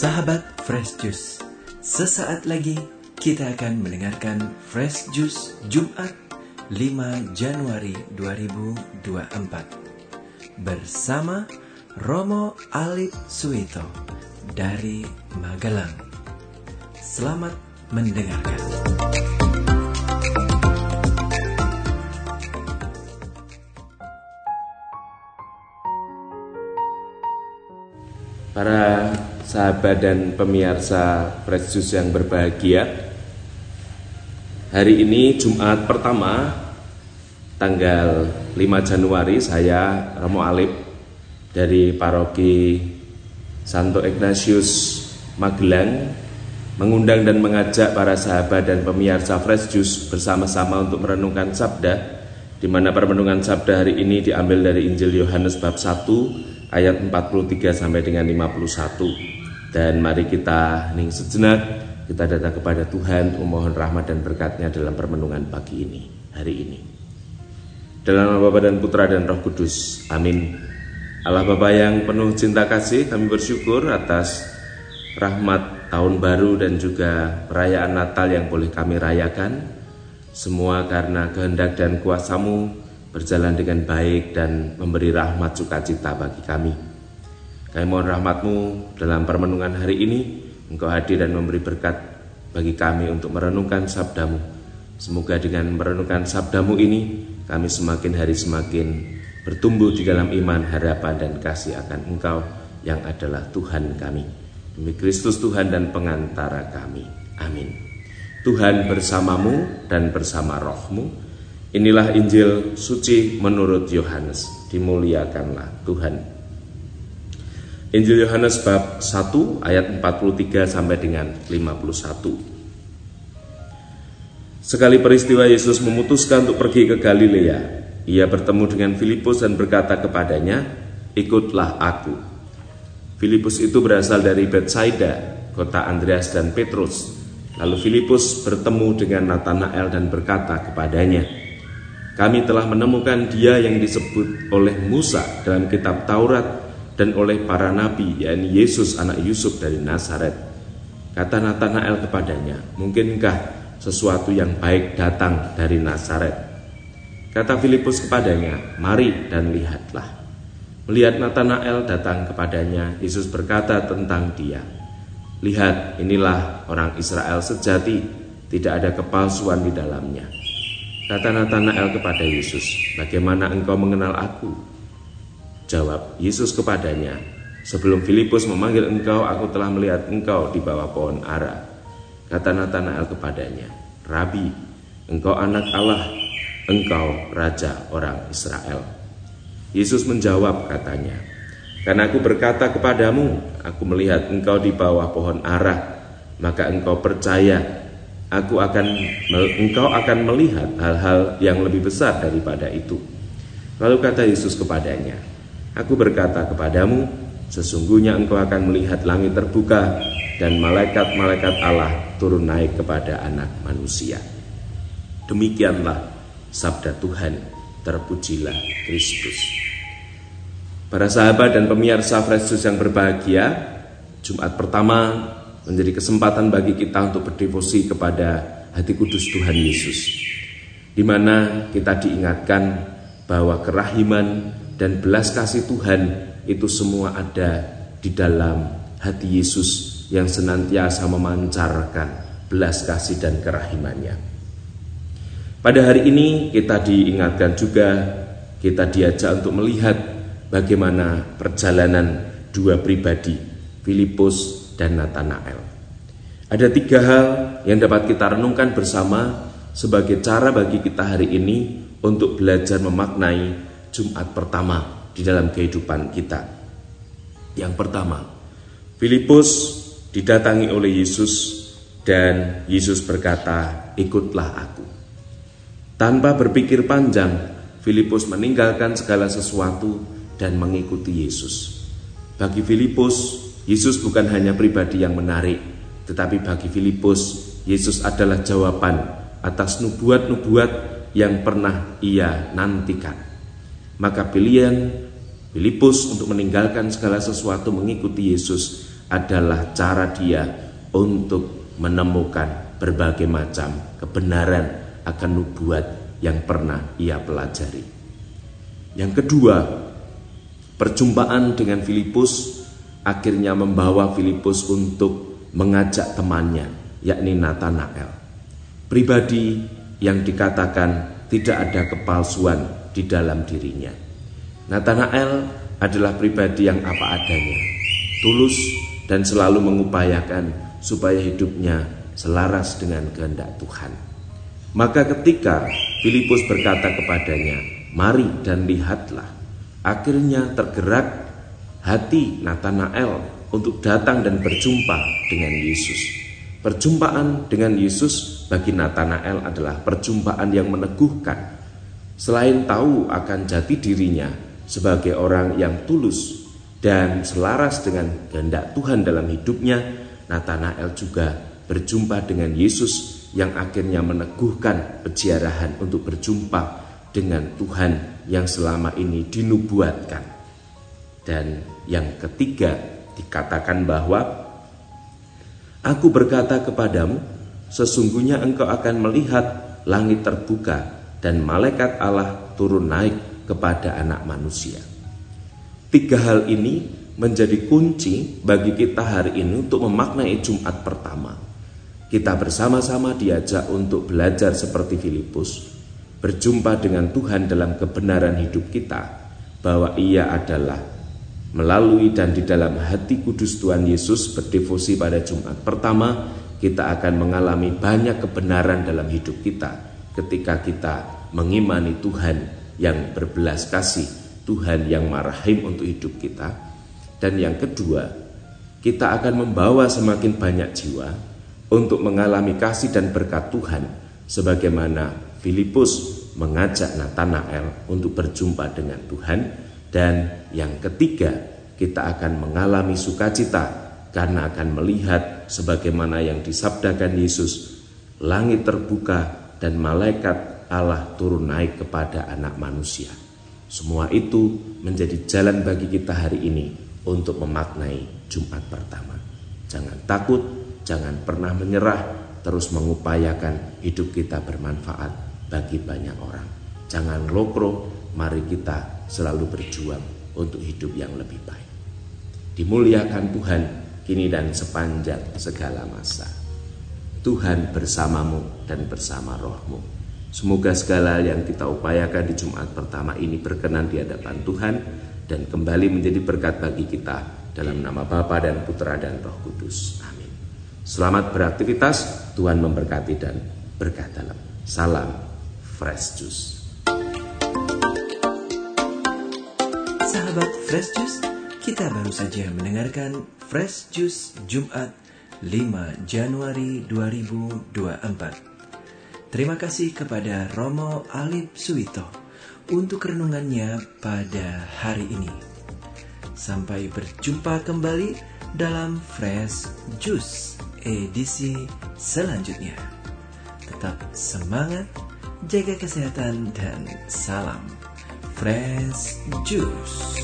Sahabat Fresh Juice, sesaat lagi kita akan mendengarkan Fresh Juice Jumat 5 Januari 2024 bersama Romo Alip Suito dari Magelang. Selamat mendengarkan. Para sahabat dan pemirsa Juice yang berbahagia Hari ini Jumat pertama Tanggal 5 Januari saya Romo Alip Dari paroki Santo Ignatius Magelang Mengundang dan mengajak para sahabat dan pemirsa Fresh Juice Bersama-sama untuk merenungkan sabda di mana permenungan sabda hari ini diambil dari Injil Yohanes bab 1 ayat 43 sampai dengan 51. Dan mari kita ning sejenak kita datang kepada Tuhan memohon rahmat dan berkatnya dalam permenungan pagi ini, hari ini. Dalam nama Bapa dan Putra dan Roh Kudus. Amin. Allah Bapa yang penuh cinta kasih, kami bersyukur atas rahmat tahun baru dan juga perayaan Natal yang boleh kami rayakan. Semua karena kehendak dan kuasamu berjalan dengan baik dan memberi rahmat sukacita bagi kami. Kami mohon rahmatmu dalam permenungan hari ini, Engkau hadir dan memberi berkat bagi kami untuk merenungkan sabdamu. Semoga dengan merenungkan sabdamu ini, kami semakin hari semakin bertumbuh di dalam iman, harapan, dan kasih akan Engkau yang adalah Tuhan kami. Demi Kristus Tuhan dan pengantara kami. Amin. Tuhan bersamamu dan bersama rohmu. Inilah Injil suci menurut Yohanes. Dimuliakanlah Tuhan. Injil Yohanes bab 1 ayat 43 sampai dengan 51. Sekali peristiwa Yesus memutuskan untuk pergi ke Galilea, ia bertemu dengan Filipus dan berkata kepadanya, "Ikutlah aku." Filipus itu berasal dari Betsaida, kota Andreas dan Petrus. Lalu Filipus bertemu dengan Nathanael dan berkata kepadanya, "Kami telah menemukan Dia yang disebut oleh Musa dalam kitab Taurat dan oleh para nabi, yakni Yesus anak Yusuf dari Nazaret." Kata Nathanael kepadanya, "Mungkinkah sesuatu yang baik datang dari Nazaret?" Kata Filipus kepadanya, "Mari dan lihatlah." Melihat Nathanael datang kepadanya, Yesus berkata tentang dia, Lihat, inilah orang Israel sejati, tidak ada kepalsuan di dalamnya. Kata Nathanael kepada Yesus, "Bagaimana engkau mengenal aku?" Jawab Yesus kepadanya, "Sebelum Filipus memanggil engkau, aku telah melihat engkau di bawah pohon ara." Kata Nathanael kepadanya, "Rabi, engkau anak Allah, engkau raja orang Israel." Yesus menjawab katanya, karena aku berkata kepadamu, aku melihat engkau di bawah pohon arah, maka engkau percaya, aku akan engkau akan melihat hal-hal yang lebih besar daripada itu. Lalu kata Yesus kepadanya, aku berkata kepadamu, sesungguhnya engkau akan melihat langit terbuka dan malaikat-malaikat Allah turun naik kepada anak manusia. Demikianlah sabda Tuhan, terpujilah Kristus. Para sahabat dan pemirsa Juice yang berbahagia, Jumat pertama menjadi kesempatan bagi kita untuk berdevosi kepada hati kudus Tuhan Yesus. Di mana kita diingatkan bahwa kerahiman dan belas kasih Tuhan itu semua ada di dalam hati Yesus yang senantiasa memancarkan belas kasih dan kerahimannya. Pada hari ini kita diingatkan juga kita diajak untuk melihat bagaimana perjalanan dua pribadi, Filipus dan Nathanael. Ada tiga hal yang dapat kita renungkan bersama sebagai cara bagi kita hari ini untuk belajar memaknai Jumat pertama di dalam kehidupan kita. Yang pertama, Filipus didatangi oleh Yesus dan Yesus berkata, "Ikutlah aku." Tanpa berpikir panjang, Filipus meninggalkan segala sesuatu dan mengikuti Yesus. Bagi Filipus, Yesus bukan hanya pribadi yang menarik, tetapi bagi Filipus, Yesus adalah jawaban atas nubuat-nubuat yang pernah ia nantikan. Maka pilihan Filipus untuk meninggalkan segala sesuatu mengikuti Yesus adalah cara dia untuk menemukan berbagai macam kebenaran akan nubuat yang pernah ia pelajari. Yang kedua, perjumpaan dengan Filipus akhirnya membawa Filipus untuk mengajak temannya, yakni Nathanael. Pribadi yang dikatakan tidak ada kepalsuan di dalam dirinya. Nathanael adalah pribadi yang apa adanya, tulus dan selalu mengupayakan supaya hidupnya selaras dengan kehendak Tuhan. Maka ketika Filipus berkata kepadanya, "Mari dan lihatlah." Akhirnya tergerak hati Nathanael untuk datang dan berjumpa dengan Yesus. Perjumpaan dengan Yesus bagi Nathanael adalah perjumpaan yang meneguhkan. Selain tahu akan jati dirinya sebagai orang yang tulus dan selaras dengan kehendak Tuhan dalam hidupnya, Nathanael juga berjumpa dengan Yesus yang akhirnya meneguhkan peziarahan untuk berjumpa dengan Tuhan yang selama ini dinubuatkan. Dan yang ketiga dikatakan bahwa Aku berkata kepadamu, sesungguhnya engkau akan melihat langit terbuka dan malaikat Allah turun naik kepada anak manusia. Tiga hal ini menjadi kunci bagi kita hari ini untuk memaknai Jumat pertama. Kita bersama-sama diajak untuk belajar seperti Filipus, berjumpa dengan Tuhan dalam kebenaran hidup kita, bahwa Ia adalah Melalui dan di dalam hati kudus Tuhan Yesus berdevosi pada Jumat pertama, kita akan mengalami banyak kebenaran dalam hidup kita ketika kita mengimani Tuhan yang berbelas kasih, Tuhan yang marahim untuk hidup kita. Dan yang kedua, kita akan membawa semakin banyak jiwa untuk mengalami kasih dan berkat Tuhan sebagaimana Filipus mengajak Nathanael untuk berjumpa dengan Tuhan dan yang ketiga, kita akan mengalami sukacita karena akan melihat sebagaimana yang disabdakan Yesus, langit terbuka dan malaikat Allah turun naik kepada anak manusia. Semua itu menjadi jalan bagi kita hari ini untuk memaknai Jumat pertama. Jangan takut, jangan pernah menyerah, terus mengupayakan hidup kita bermanfaat bagi banyak orang. Jangan lokro, mari kita selalu berjuang untuk hidup yang lebih baik. Dimuliakan Tuhan kini dan sepanjang segala masa. Tuhan bersamamu dan bersama rohmu. Semoga segala yang kita upayakan di Jumat pertama ini berkenan di hadapan Tuhan dan kembali menjadi berkat bagi kita dalam nama Bapa dan Putra dan Roh Kudus. Amin. Selamat beraktivitas, Tuhan memberkati dan berkat dalam. Salam Fresh Juice. Sahabat Fresh Juice, kita baru saja mendengarkan Fresh Juice Jumat 5 Januari 2024. Terima kasih kepada Romo Alip Suwito untuk renungannya pada hari ini. Sampai berjumpa kembali dalam Fresh Juice edisi selanjutnya. Tetap semangat, jaga kesehatan, dan salam Fresh Juice.